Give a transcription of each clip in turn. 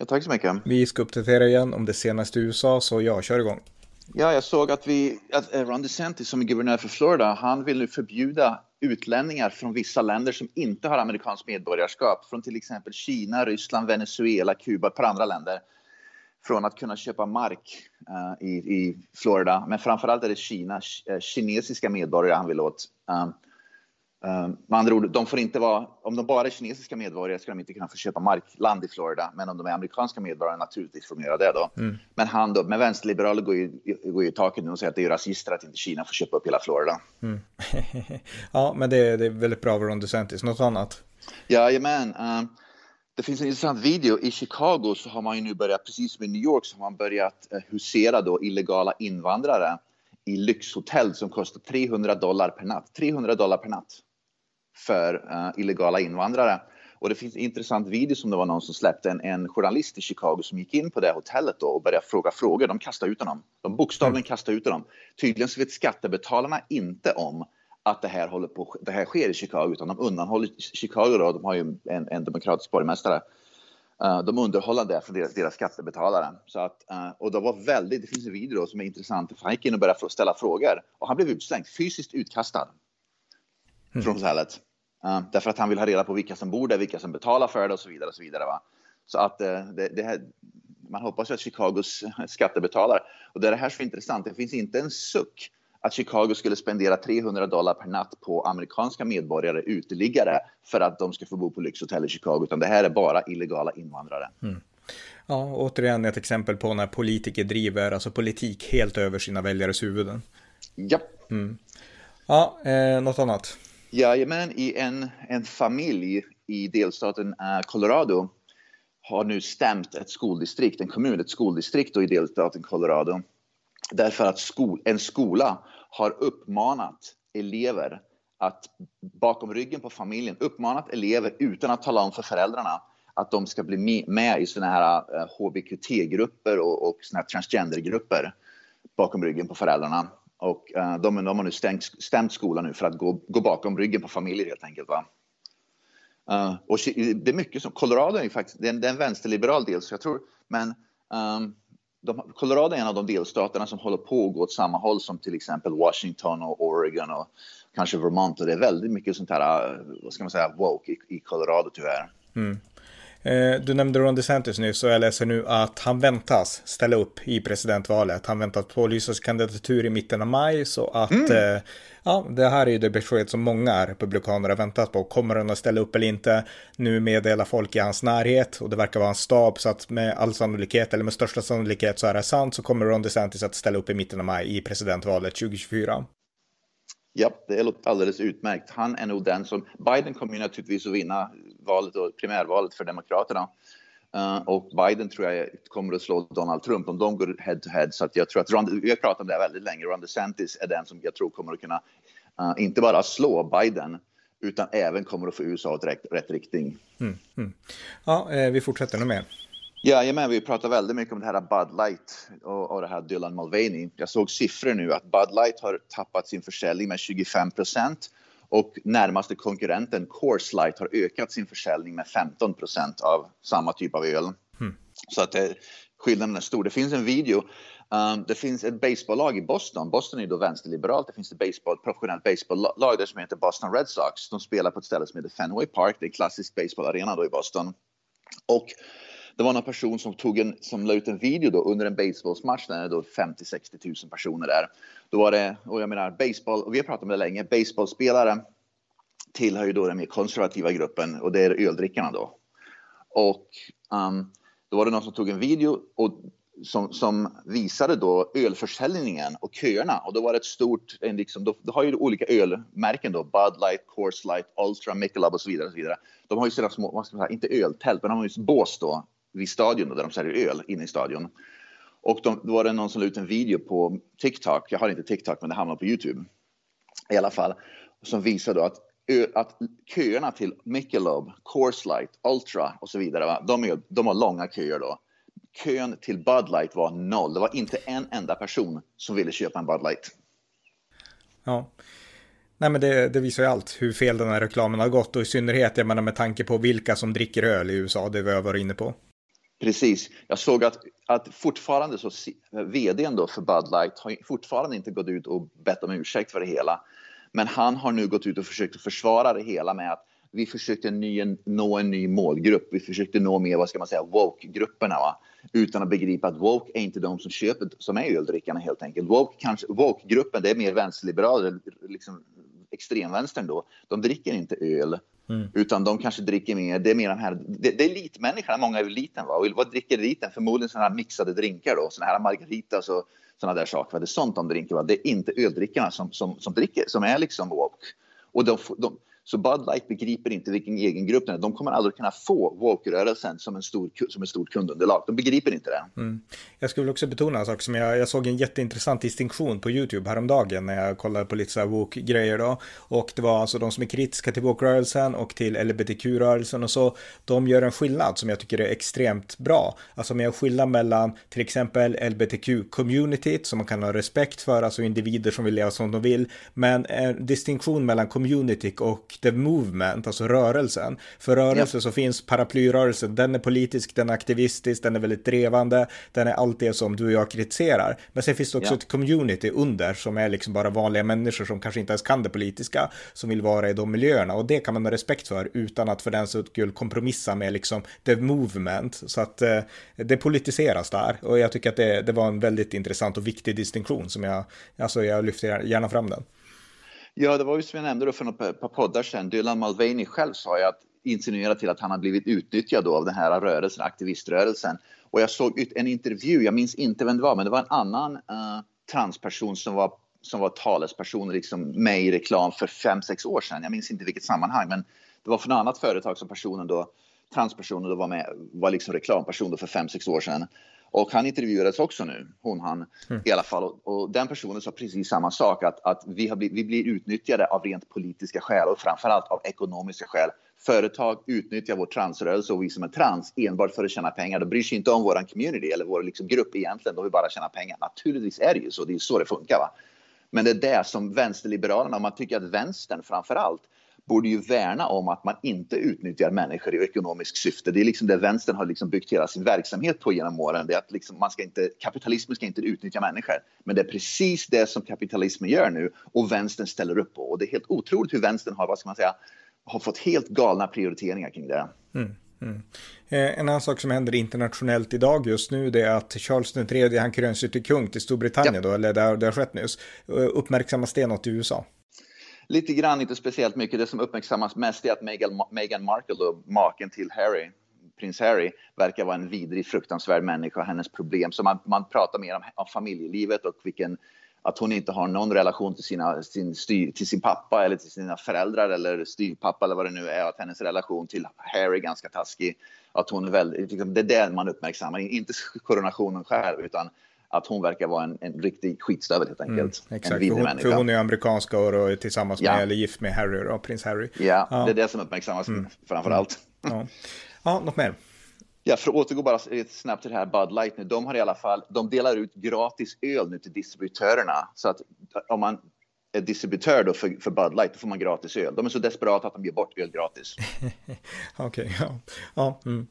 Ja, tack så mycket. Vi ska uppdatera igen om det senaste i USA, så jag kör igång. Ja, jag såg att, vi, att Ron DeSantis som är guvernör för Florida, han vill nu förbjuda utlänningar från vissa länder som inte har amerikanskt medborgarskap, från till exempel Kina, Ryssland, Venezuela, Kuba, par andra länder, från att kunna köpa mark uh, i, i Florida. Men framförallt är det Kina, uh, kinesiska medborgare han vill åt. Um, med andra ord, de får inte vara, om de bara är kinesiska medborgare ska de inte kunna få köpa markland i Florida, men om de är amerikanska medborgare naturligtvis får de göra det då. Mm. Men han då, med vänsterliberaler går ju, går ju i taket nu och säger att det är rasister att inte Kina får köpa upp hela Florida. Mm. ja, men det, det, är väldigt bra av Ron DeSantis. Något annat? Jajamän. Uh, det finns en intressant video. I Chicago så har man ju nu börjat, precis som i New York, så har man börjat uh, husera då illegala invandrare i lyxhotell som kostar 300 dollar per natt. 300 dollar per natt för uh, illegala invandrare. Och det finns en intressant video som det var någon som släppte, en, en journalist i Chicago som gick in på det hotellet då och började fråga frågor. De kastade ut honom. De bokstavligen mm. kastade ut honom. Tydligen så vet skattebetalarna inte om att det här, håller på, det här sker i Chicago, utan de undanhåller Chicago då, de har ju en, en demokratisk borgmästare. Uh, de underhåller det för deras, deras skattebetalare. Så att, uh, och det var väldigt, det finns en video då som är intressant, för han gick in och började ställa frågor och han blev utslängd, fysiskt utkastad mm. från hotellet. Uh, därför att han vill ha reda på vilka som bor där, vilka som betalar för det och så vidare. Och så vidare va? Så att uh, det, det här, man hoppas ju att Chicagos skattebetalare, och det är det här som är intressant, det finns inte en suck att Chicago skulle spendera 300 dollar per natt på amerikanska medborgare, uteliggare, för att de ska få bo på lyxhotell i Chicago, utan det här är bara illegala invandrare. Mm. Ja, återigen ett exempel på när politiker driver alltså politik helt över sina väljares huvuden. Ja. Mm. Ja, eh, något annat? Jajamän, i en, en familj i delstaten eh, Colorado har nu stämt ett skoldistrikt, en kommun, ett skoldistrikt i delstaten Colorado. Därför att skol, en skola har uppmanat elever att bakom ryggen på familjen uppmanat elever utan att tala om för föräldrarna att de ska bli med i såna här eh, HBQT-grupper och, och såna här transgendergrupper bakom ryggen på föräldrarna. Och eh, de, de har nu stängt, stämt skolan nu för att gå, gå bakom ryggen på familjer helt enkelt. Va? Uh, och det är mycket som, Colorado är ju faktiskt, det är en, det är en vänsterliberal del, så jag tror, men um, de, Colorado är en av de delstaterna som håller på att gå åt samma håll som till exempel Washington och Oregon och kanske Vermont. Och det är väldigt mycket sånt här, eh, vad ska man säga, woke i, i Colorado tyvärr. Mm. Eh, du nämnde Ron DeSantis nyss och jag läser nu att han väntas ställa upp i presidentvalet. Han väntas pålysa sin kandidatur i mitten av maj så att mm. eh, ja, det här är ju det besked som många republikaner har väntat på. Kommer han att ställa upp eller inte? Nu meddelar folk i hans närhet och det verkar vara hans stab så att med all sannolikhet eller med största sannolikhet så är det sant så kommer Ron DeSantis att ställa upp i mitten av maj i presidentvalet 2024. Ja, det låter alldeles utmärkt. Han är nog den som... Biden kommer ju naturligtvis att vinna valet och primärvalet för Demokraterna. Uh, och Biden tror jag kommer att slå Donald Trump om de går head to head. Så att jag tror att Ron, vi har pratat om det väldigt länge. Ron DeSantis är den som jag tror kommer att kunna uh, inte bara slå Biden utan även kommer att få USA åt rätt, rätt riktning. Mm, mm. Ja, eh, vi fortsätter nu mer. Jajamän, vi pratar väldigt mycket om det här Bud Light och, och det här Dylan Mulvaney. Jag såg siffror nu att Bud Light har tappat sin försäljning med 25 procent och närmaste konkurrenten Coors Light har ökat sin försäljning med 15 procent av samma typ av öl. Mm. Så att det, eh, skillnaden är stor. Det finns en video. Um, det finns ett baseballlag i Boston. Boston är då vänsterliberalt. Det finns ett baseball, professionellt baseballlag där som heter Boston Red Sox. De spelar på ett ställe som heter Fenway Park. Det är en klassisk baseballarena då i Boston. Och det var någon person som, tog en, som la ut en video då under en baseballsmatch där det 50-60 000 personer där. Då var det, och jag menar baseball, och vi har pratat om det länge, baseballspelare tillhör ju då den mer konservativa gruppen och det är öldrickarna då. Och um, då var det någon som tog en video och som, som, visade då ölförsäljningen och köerna. Och då var det ett stort, en liksom, då, då har ju olika ölmärken då, Bud Light, Coors Light, Ultra, Michelob och så vidare. Och så vidare. De har ju sina små, vad ska man säga, inte öltält, men de har ju bås då vid stadion där de säljer öl inne i stadion. Och de, då var det någon som la ut en video på TikTok. Jag har inte TikTok, men det hamnade på Youtube i alla fall som visar då att, att köerna till Michelob, Coors Light, Ultra och så vidare, va? De, är, de har långa köer då. Kön till Bud Light var noll. Det var inte en enda person som ville köpa en Bud Light. Ja. Nej men det, det, visar ju allt hur fel den här reklamen har gått och i synnerhet jag menar med tanke på vilka som dricker öl i USA, det vi har varit inne på. Precis. Jag såg att, att fortfarande så vdn då för Bud Light har fortfarande inte gått ut och bett om ursäkt för det hela. Men han har nu gått ut och försökt försvara det hela med att vi försökte ny, nå en ny målgrupp. Vi försökte nå mer, vad ska man säga, woke-grupperna. Va? Utan att begripa att woke är inte de som köper, som är öldrickarna helt enkelt. Woke, woke-gruppen, det är mer vänsterliberaler, liksom extremvänstern då. De dricker inte öl. Mm. Utan de kanske dricker mer, det är mer de här, det, det är elitmänniskorna, många är eliten. Va? Och vad dricker eliten? Förmodligen sådana här mixade drinkar då, sådana här margaritas och sådana där saker. Va? Det är sånt de dricker. Va? Det är inte öldrickarna som, som, som dricker, som är liksom woke. Och de, de, så Bud Light begriper inte vilken egen grupp den är. De kommer aldrig kunna få woke-rörelsen som en stor, som ett stort kundunderlag. De begriper inte det. Mm. Jag skulle också betona en sak som jag, jag såg en jätteintressant distinktion på YouTube häromdagen när jag kollade på lite så här woke-grejer då. Och det var alltså de som är kritiska till woke-rörelsen och till LBTQ-rörelsen och så. De gör en skillnad som jag tycker är extremt bra. Alltså med en skillnad mellan till exempel LBTQ-communityt som man kan ha respekt för, alltså individer som vill leva som de vill. Men en distinktion mellan community och the movement, alltså rörelsen. För rörelse ja. så finns paraplyrörelsen, den är politisk, den är aktivistisk, den är väldigt drevande, den är allt det som du och jag kritiserar. Men sen finns det också ja. ett community under som är liksom bara vanliga människor som kanske inte ens kan det politiska, som vill vara i de miljöerna och det kan man ha respekt för utan att för den skull kompromissa med liksom the movement. Så att eh, det politiseras där och jag tycker att det, det var en väldigt intressant och viktig distinktion som jag, alltså jag lyfter gärna fram den. Ja, det var ju som jag nämnde då för några par poddar sedan. Dylan Mulvaney själv sa ju att insinuera till att han har blivit utnyttjad då av den här rörelsen, aktiviströrelsen. Och jag såg en intervju, jag minns inte vem det var, men det var en annan uh, transperson som var, som var talesperson liksom med i reklam för fem sex år sedan. Jag minns inte vilket sammanhang, men det var från ett annat företag som personen då, transpersonen då var med, var liksom reklamperson då för fem sex år sedan. Och han intervjuades också nu, hon, han mm. i alla fall. Och, och, den personen sa precis samma sak, att, att vi, har blivit, vi blir utnyttjade av rent politiska skäl och framförallt av ekonomiska skäl. Företag utnyttjar vår transrörelse och vi som är trans enbart för att tjäna pengar. De bryr sig inte om vår community eller vår liksom, grupp egentligen, de vill bara tjäna pengar. Naturligtvis är det ju så, det är så det funkar. Va? Men det är det som vänsterliberalerna, man tycker att vänstern framför allt borde ju värna om att man inte utnyttjar människor i ekonomiskt syfte. Det är liksom det vänstern har liksom byggt hela sin verksamhet på genom åren. Det är att liksom man ska inte, kapitalismen ska inte utnyttja människor. Men det är precis det som kapitalismen gör nu och vänstern ställer upp på. Och det är helt otroligt hur vänstern har, vad ska man säga, har fått helt galna prioriteringar kring det. Mm. Mm. Eh, en annan sak som händer internationellt idag just nu det är att Charles III han kröns till kung till Storbritannien ja. då, eller har, det har skett nyss. Eh, uppmärksammas det något i USA? Lite grann, inte speciellt mycket. Det som uppmärksammas mest är att Meghan, Meghan Markle, då, maken till Harry, prins Harry, verkar vara en vidrig, fruktansvärd människa. Hennes problem. Så man, man pratar mer om, om familjelivet och vilken att hon inte har någon relation till, sina, sin, styr, till sin pappa eller till sina föräldrar eller styvpappa eller vad det nu är. Att hennes relation till Harry är ganska taskig. Att hon är väldigt, liksom, det är det man uppmärksammar, inte koronationen själv utan att hon verkar vara en, en riktig skitstövel helt mm, enkelt. Mm, exakt, en för hon, för hon är amerikanska och är tillsammans med, ja. eller gift med Harry och prins Harry. Ja, ja, det är det som uppmärksammas mm. framför allt. Ja. ja, något mer? Ja, för att återgå bara snabbt till det här Bud Light nu. De har i alla fall, de delar ut gratis öl nu till distributörerna. Så att om man är distributör då för, för Bud Light, då får man gratis öl. De är så desperata att de ger bort öl gratis. Okej, okay, ja. Ja, mm.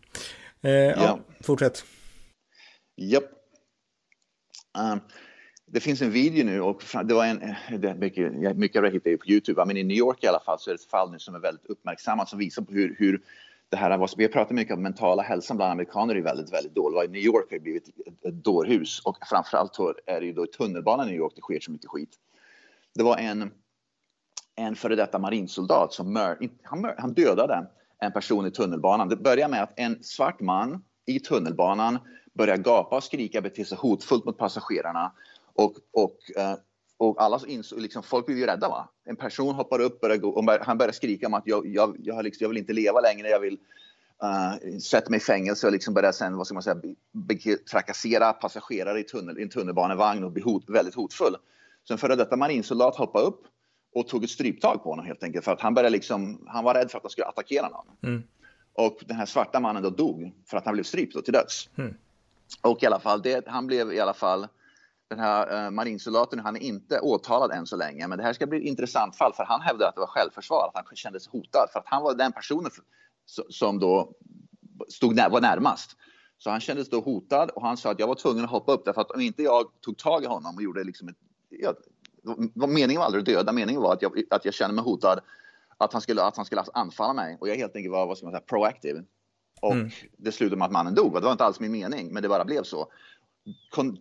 eh, ja. ja, fortsätt. Japp. Um, det finns en video nu och det var en, det mycket, mycket av det hittar jag på Youtube, men i New York i alla fall så är det ett fall nu som är väldigt uppmärksammat som visar på hur, hur det här var, vi har pratat mycket om mentala hälsan bland amerikaner är väldigt, väldigt dålig. New York har blivit ett, dårhus och framförallt är det ju då i tunnelbanan i New York det sker så mycket skit. Det var en, en före detta marinsoldat som mör, han, mör, han dödade en person i tunnelbanan. Det börjar med att en svart man i tunnelbanan börjar gapa och skrika, bete sig hotfullt mot passagerarna. Och, och, eh, och alla insåg, liksom, folk blev ju rädda. Va? En person hoppar upp börjar gå, och han börjar skrika om att jag, jag, jag, liksom, jag vill inte leva längre, jag vill, uh, sätter mig i fängelse och liksom börjar sen, vad ska man säga, trakassera passagerare i, tunnel, i en tunnelbanevagn och bli hot, väldigt hotfull. En före detta marinsoldat hoppade upp och tog ett stryptag på honom helt enkelt för att han började liksom, han var rädd för att han skulle attackera någon. Mm. Och den här svarta mannen då dog för att han blev strypt till döds. Mm. Och i alla fall, det, han blev i alla fall den här eh, marinsoldaten, han är inte åtalad än så länge, men det här ska bli ett intressant fall för han hävdade att det var självförsvar, att han kände sig hotad för att han var den personen som då stod när, var närmast. Så han kändes då hotad och han sa att jag var tvungen att hoppa upp därför att om inte jag tog tag i honom och gjorde liksom ett, ja, meningen var aldrig att döda, meningen var att jag, att jag kände mig hotad att han skulle, att han skulle anfalla mig och jag helt enkelt var vad ska man säga, proactive. Och mm. det slutade med att mannen dog. Det var inte alls min mening, men det bara blev så.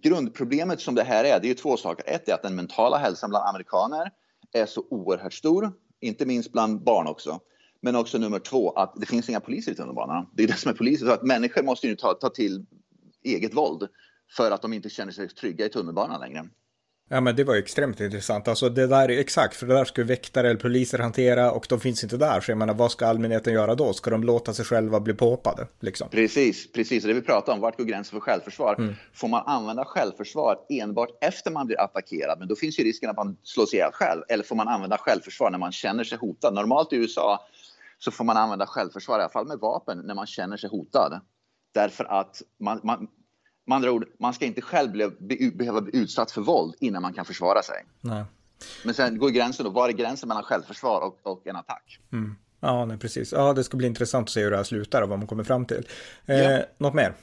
Grundproblemet som det här är, det är ju två saker. Ett är att den mentala hälsan bland amerikaner är så oerhört stor, inte minst bland barn också. Men också nummer två, att det finns inga poliser i tunnelbanan. Det är det som är poliser. Så att människor måste ju ta, ta till eget våld för att de inte känner sig trygga i tunnelbanan längre. Ja men det var ju extremt intressant. Alltså det där är exakt, för det där ska väktare eller poliser hantera och de finns inte där. Så jag menar, vad ska allmänheten göra då? Ska de låta sig själva bli påhoppade? Liksom? Precis, precis. Och det vi pratar om, vart går gränsen för självförsvar? Mm. Får man använda självförsvar enbart efter man blir attackerad? Men då finns ju risken att man slås ihjäl själv. Eller får man använda självförsvar när man känner sig hotad? Normalt i USA så får man använda självförsvar, i alla fall med vapen, när man känner sig hotad. Därför att man, man, med andra ord, man ska inte själv bli, behöva bli utsatt för våld innan man kan försvara sig. Nej. Men sen går gränsen då, var är gränsen mellan självförsvar och, och en attack? Mm. Ja, nej, precis. Ja, det ska bli intressant att se hur det här slutar och vad man kommer fram till. Eh, ja. Något mer?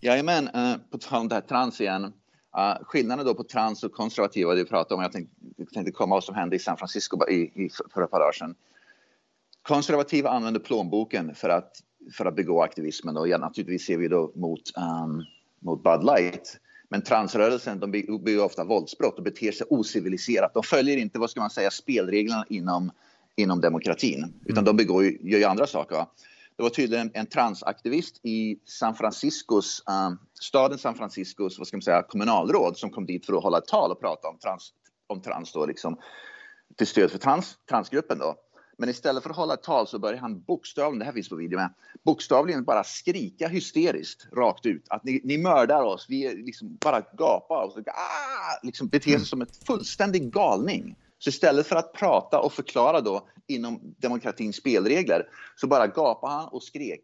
Jajamän, eh, på tal om det här trans igen. Uh, skillnaden då på trans och konservativa, det vi pratade om, jag tänkte, tänkte komma vad som hände i San Francisco i, i, för ett par dagar sedan. Konservativa använder plånboken för att, för att begå aktivismen och ja, naturligtvis ser vi då mot um, mot Bud Light. Men transrörelsen de begår ofta våldsbrott och beter sig ociviliserat. De följer inte vad ska man säga, spelreglerna inom, inom demokratin, utan de begår, gör ju andra saker. Va? Det var tydligen en transaktivist i San Franciscos, um, staden San Franciscos vad ska man säga, kommunalråd som kom dit för att hålla ett tal och prata om trans, om trans då, liksom, till stöd för trans, transgruppen. Då. Men istället för att hålla ett tal så börjar han bokstavligen, det här finns på video med, bokstavligen bara skrika hysteriskt rakt ut att ni, ni mördar oss, vi är liksom bara gapar och ah, liksom beter sig mm. som ett fullständig galning. Så istället för att prata och förklara då inom demokratins spelregler så bara gapade han och skrek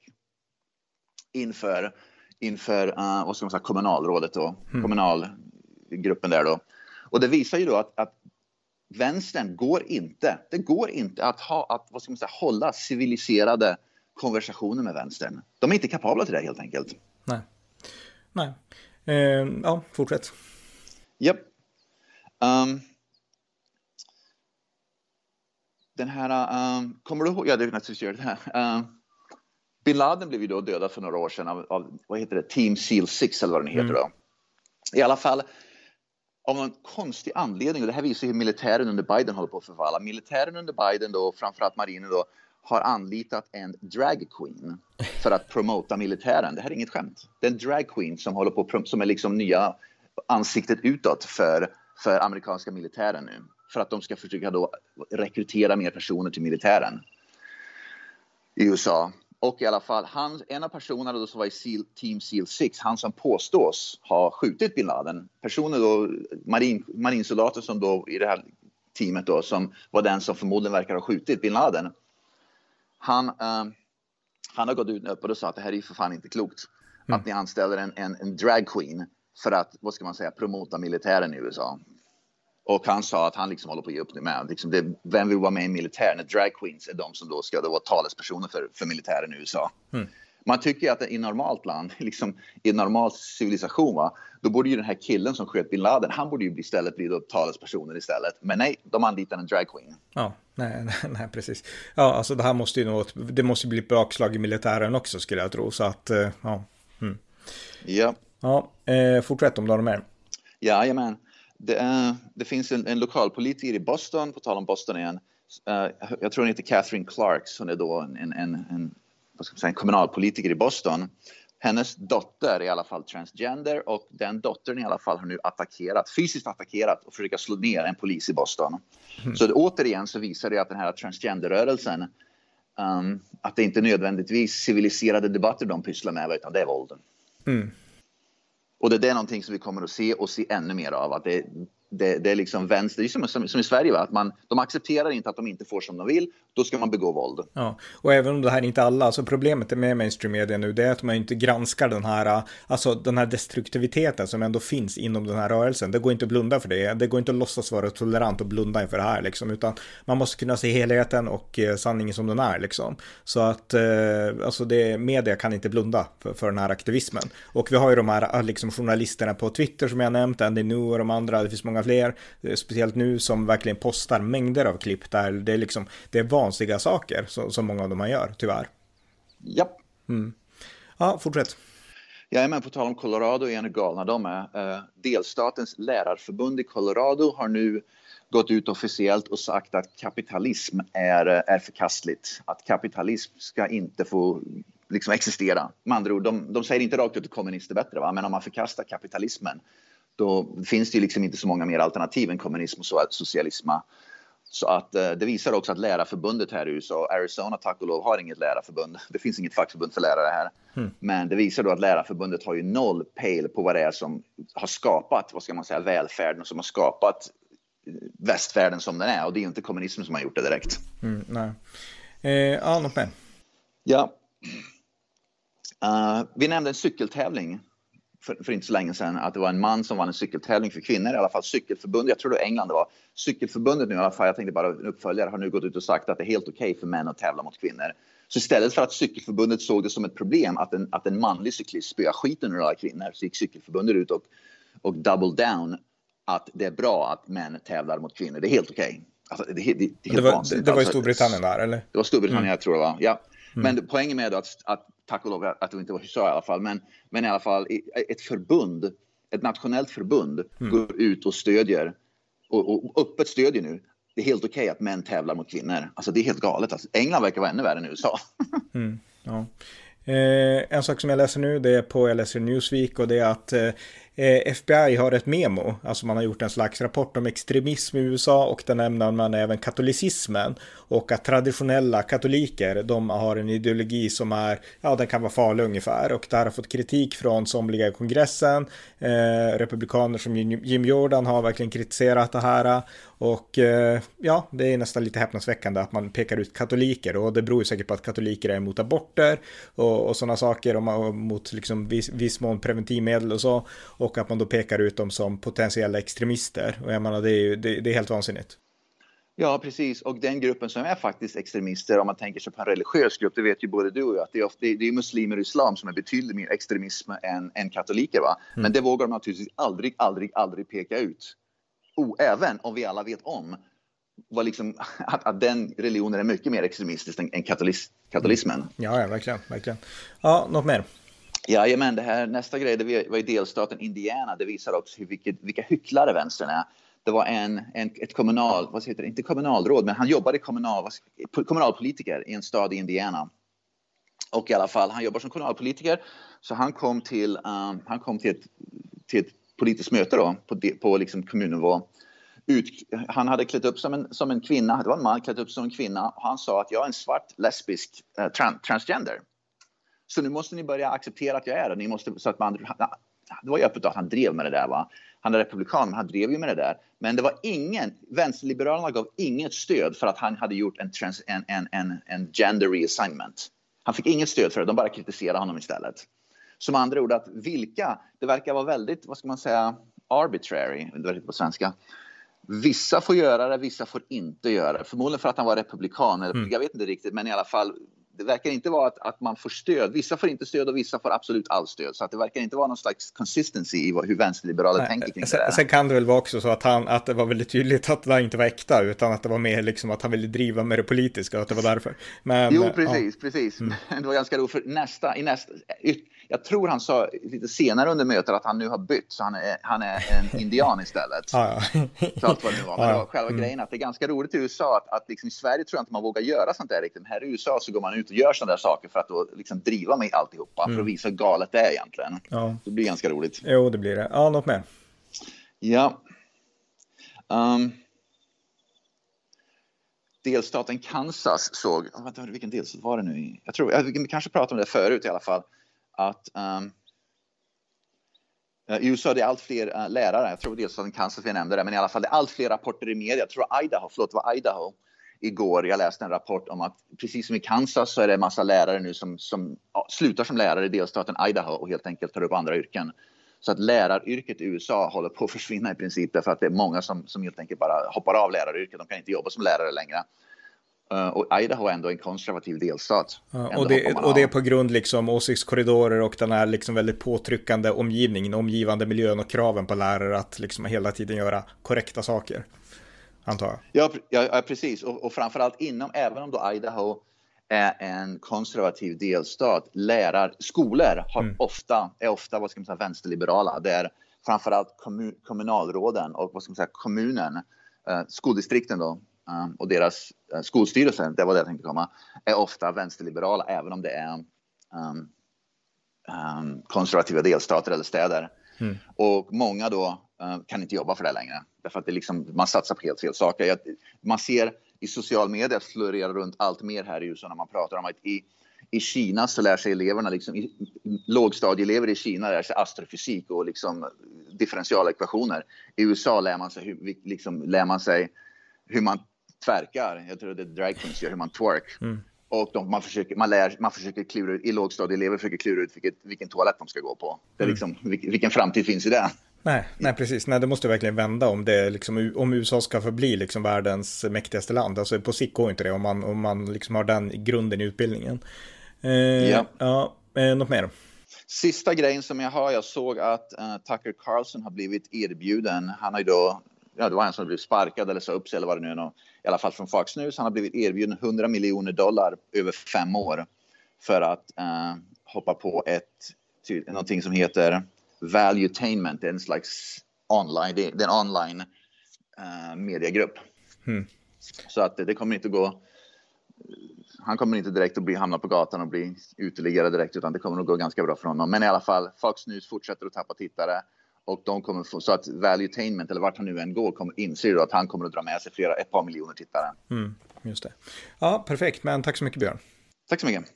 inför, inför uh, vad ska man säga, kommunalrådet då, mm. kommunalgruppen där då. Och det visar ju då att, att vänstern går inte, det går inte att, ha, att vad ska man säga, hålla civiliserade konversationer med vänstern. De är inte kapabla till det helt enkelt. Nej. Nej. Eh, ja, fortsätt. Japp. Yep. Um, den här, um, kommer du ihåg, ja det är naturligtvis gör det här. Um, Bin Laden blev ju då dödad för några år sedan av, av vad heter det, Team Seal 6 eller vad den heter mm. då. I alla fall, av någon konstig anledning, och det här visar hur militären under Biden håller på att förfalla. Militären under Biden, då, framförallt marinen, då, har anlitat en drag queen för att promota militären. Det här är inget skämt. Det är en drag queen som, håller på, som är liksom nya ansiktet utåt för, för amerikanska militären nu. För att de ska försöka då rekrytera mer personer till militären i USA. Och i alla fall, han, en av personerna då som var i Seal, Team Seal 6, han som påstås ha skjutit bin Laden, personer då, marin, marinsoldater som då i det här teamet då, som var den som förmodligen verkar ha skjutit bin Laden. Han, uh, han har gått ut öppet och sagt att det här är för fan inte klokt. Mm. Att ni anställer en, en, en drag queen för att, vad ska man säga, promota militären i USA. Och han sa att han liksom håller på att ge upp nu med. Liksom det, vem vill vara med i militären? Drag queens är de som då ska då vara talespersoner för, för militären i USA. Mm. Man tycker att i normalt land, liksom, i en normal civilisation, va, då borde ju den här killen som sköt bin Laden, han borde ju istället bli då talespersoner istället. Men nej, de anlitar en drag queen. Ja, nej, nej, nej, precis. Ja, alltså det här måste ju något, det måste bli ett bakslag i militären också skulle jag tro, så att, eh, ja. Mm. Ja. Ja, eh, fortsätt om du har mer. Jajamän. Det, är, det finns en, en lokalpolitiker i Boston, på tal om Boston igen. Uh, jag tror hon heter Catherine Clarks. Hon är då en, en, en, säga, en kommunalpolitiker i Boston. Hennes dotter är i alla fall transgender och den dottern i alla fall har nu attackerat, fysiskt attackerat och försökt slå ner en polis i Boston. Mm. Så det, återigen så visar det att den här transgenderrörelsen Um, att det inte nödvändigtvis civiliserade debatter de pysslar med, utan det är vålden. Mm. Och det, är någonting som vi kommer att se och se ännu mer av. Att det, det, det, är liksom vänster, det är som, som, som i Sverige, va? att man, de accepterar inte att de inte får som de vill, då ska man begå våld. Ja, och även om det här är inte alla, alltså problemet med mainstream media nu, det är att man inte granskar den här, alltså den här destruktiviteten som ändå finns inom den här rörelsen. Det går inte att blunda för det, det går inte att låtsas vara tolerant och blunda inför det här liksom, utan man måste kunna se helheten och eh, sanningen som den är liksom. Så att, eh, alltså det, media kan inte blunda för, för den här aktivismen. Och vi har ju de här liksom journalisterna på Twitter som jag nämnt, Andy Nu och de andra, det finns många fler, eh, speciellt nu som verkligen postar mängder av klipp där det är liksom, det är vansiga saker som, som många av dem gör, tyvärr. Ja. Mm. Ja, fortsätt. Med på tal om Colorado är galna de är. Eh, delstatens lärarförbund i Colorado har nu gått ut officiellt och sagt att kapitalism är, eh, är förkastligt. Att kapitalism ska inte få liksom existera. Med andra ord, de, de säger inte rakt ut att kommunister är bättre, va? men om man förkastar kapitalismen då finns det ju liksom inte så många mer alternativ än kommunism och socialism. Så att eh, det visar också att lärarförbundet här i USA, Arizona tack och lov har inget lärarförbund. Det finns inget fackförbund för lärare här. Mm. Men det visar då att lärarförbundet har ju noll pejl på vad det är som har skapat, vad ska man säga, välfärden och som har skapat västvärlden som den är. Och det är ju inte kommunismen som har gjort det direkt. Mm, nej. Eh, ja, något mer? Ja. Uh, vi nämnde en cykeltävling för, för, inte så länge sedan att det var en man som vann en cykeltävling för kvinnor, i alla fall cykelförbundet, jag tror det var England det var. Cykelförbundet nu i alla fall, jag tänkte bara en uppföljare, har nu gått ut och sagt att det är helt okej okay för män att tävla mot kvinnor. Så istället för att cykelförbundet såg det som ett problem att en, att en manlig cyklist spöar skiten ur alla kvinnor så gick cykelförbundet ut och, och double down att det är bra att män tävlar mot kvinnor. Det är helt okej. Okay. Alltså, det, det, det, det, var, det, var i alltså, Storbritannien där eller? Det var Storbritannien mm. jag tror det var. Ja. Mm. Men poängen med att, att tack och lov att det inte var USA i alla fall, men, men i alla fall ett förbund, ett nationellt förbund mm. går ut och stödjer och, och öppet stödjer nu. Det är helt okej okay att män tävlar mot kvinnor. Alltså det är helt galet. Alltså, England verkar vara ännu värre än USA. mm, ja. Eh, en sak som jag läser nu, det är på, jag läser Newsweek och det är att Eh, Eh, FBI har ett memo, alltså man har gjort en slags rapport om extremism i USA och där nämner man även katolicismen och att traditionella katoliker, de har en ideologi som är, ja den kan vara farlig ungefär. Och det här har fått kritik från somliga i kongressen, eh, republikaner som Jim Jordan har verkligen kritiserat det här och eh, ja, det är nästan lite häpnadsväckande att man pekar ut katoliker och det beror ju säkert på att katoliker är emot aborter och, och sådana saker och mot liksom viss, viss mån preventivmedel och så och att man då pekar ut dem som potentiella extremister och jag menar det är ju det, det är helt vansinnigt. Ja, precis. Och den gruppen som är faktiskt extremister, om man tänker sig på en religiös grupp, det vet ju både du och jag, att det är, ofta, det är muslimer och islam som är betydligt mer extremism än, än katoliker. Va? Mm. Men det vågar de naturligtvis aldrig, aldrig, aldrig peka ut. Oh, även om vi alla vet om vad liksom, att, att den religionen är mycket mer extremistisk än, än katolis, katolismen. Mm. Ja, ja, verkligen, verkligen. Ja, något mer? Jajamän, det här nästa grej, det var i delstaten Indiana, det visar också hur, vilket, vilka hycklare vänstern är. Det var en, en, ett kommunal, vad heter det, inte kommunalråd, men han jobbade kommunal, kommunalpolitiker i en stad i Indiana. Och i alla fall, han jobbar som kommunalpolitiker, så han kom till, um, han kom till, ett, till ett politiskt möte då, på, på liksom kommunnivå. Ut, han hade klätt upp som en, som en kvinna, det var en man klätt upp som en kvinna och han sa att jag är en svart lesbisk eh, trans, transgender. Så nu måste ni börja acceptera att jag är det. Ni måste, så att man, det var ju öppet att han drev med det där. Va? Han är republikan, men han drev ju med det där. Men det var ingen, vänsterliberalerna gav inget stöd för att han hade gjort en, trans, en, en, en, en gender reassignment. Han fick inget stöd för det, de bara kritiserade honom istället. Som andra ord, att vilka, det verkar vara väldigt, vad ska man säga, arbitrary, det var på svenska. Vissa får göra det, vissa får inte göra det. Förmodligen för att han var republikan, eller, mm. jag vet inte riktigt, men i alla fall det verkar inte vara att, att man får stöd. Vissa får inte stöd och vissa får absolut all stöd. Så att det verkar inte vara någon slags consistency i hur vänsterliberaler tänker kring sen, det. Sen kan det väl vara också så att, han, att det var väldigt tydligt att det inte var äkta, utan att det var mer liksom att han ville driva med det politiska och att det var därför. Men, jo, precis, ja. precis. Mm. Det var ganska roligt, för nästa, i nästa, jag tror han sa lite senare under mötet att han nu har bytt, så han är, han är en indian istället. ja, ja. så allt vad det nu var. Men var själva mm. grejen att det är ganska roligt i USA att, att liksom i Sverige tror jag inte man vågar göra sånt där riktigt. Men här i USA så går man ut och gör sådana där saker för att då liksom driva med alltihopa, mm. för att mm. visa hur galet det är egentligen. Ja. Det blir ganska roligt. Jo, det blir det. Ja, något mer? Ja. Um, delstaten Kansas såg, vänta, vilken delstat var det nu? Jag tror, vi kanske pratade om det förut i alla fall, att um, i USA det är allt fler uh, lärare, jag tror delstaten Kansas vi nämnde det, men i alla fall det är allt fler rapporter i media. Jag tror Idaho, förlåt, det var Idaho igår. Jag läste en rapport om att precis som i Kansas så är det en massa lärare nu som, som ja, slutar som lärare i delstaten Idaho och helt enkelt tar upp andra yrken. Så att läraryrket i USA håller på att försvinna i princip därför att det är många som, som helt enkelt bara hoppar av läraryrket. De kan inte jobba som lärare längre. Uh, och Idaho är ändå en konservativ delstat. Ja, och, det, och det är på grund liksom åsiktskorridorer och den här liksom väldigt påtryckande omgivningen, omgivande miljön och kraven på lärare att liksom hela tiden göra korrekta saker. Antar jag. Ja, ja precis. Och, och framförallt inom, även om då Idaho är en konservativ delstat, lärar, skolor har mm. ofta, är ofta vad ska man säga, vänsterliberala. Där framförallt kommun, kommunalråden och vad ska man säga, kommunen, eh, skoldistrikten då, och deras uh, skolstyrelse, det var det jag tänkte komma, är ofta vänsterliberala även om det är um, um, konservativa delstater eller städer. Mm. Och många då uh, kan inte jobba för det längre. Därför att det liksom, man satsar på helt fel saker. Man ser i social media florera runt allt mer här i USA när man pratar om att i, i Kina så lär sig eleverna, liksom, i, lågstadieelever i Kina lär sig astrofysik och liksom differentiala ekvationer. I USA lär man sig, hur, liksom, lär man sig hur man tvärkar. Jag tror det är drag queens gör, hur man twerk. Mm. Och de, man, försöker, man, lär, man försöker klura ut, i lågstadieelever försöker klura ut vilket, vilken toalett de ska gå på. Det är mm. liksom, vilken framtid finns i det? Nej, nej, precis. Nej, det måste verkligen vända om, det, liksom, om USA ska förbli liksom världens mäktigaste land. Alltså på sikt går inte det om man, om man liksom har den grunden i utbildningen. Eh, ja. ja eh, något mer? Sista grejen som jag har, jag såg att uh, Tucker Carlson har blivit erbjuden. Han har ju då, ja det var en som blivit sparkad eller sa upp sig eller vad det nu är, i alla fall från Fox News. Han har blivit erbjuden 100 miljoner dollar över fem år för att uh, hoppa på ett, någonting som heter Valuetainment, en slags online, det är en online uh, mediegrupp. Mm. Så att det, det kommer inte gå han kommer inte direkt att bli, hamna på gatan och bli uteliggare direkt, utan det kommer nog gå ganska bra för honom. Men i alla fall, Fox News fortsätter att tappa tittare och de kommer få, så att Valuetainment, eller vart han nu än går, kommer inse att han kommer att dra med sig flera, ett par miljoner tittare. Mm, just det. Ja, perfekt, men tack så mycket Björn. Tack så mycket.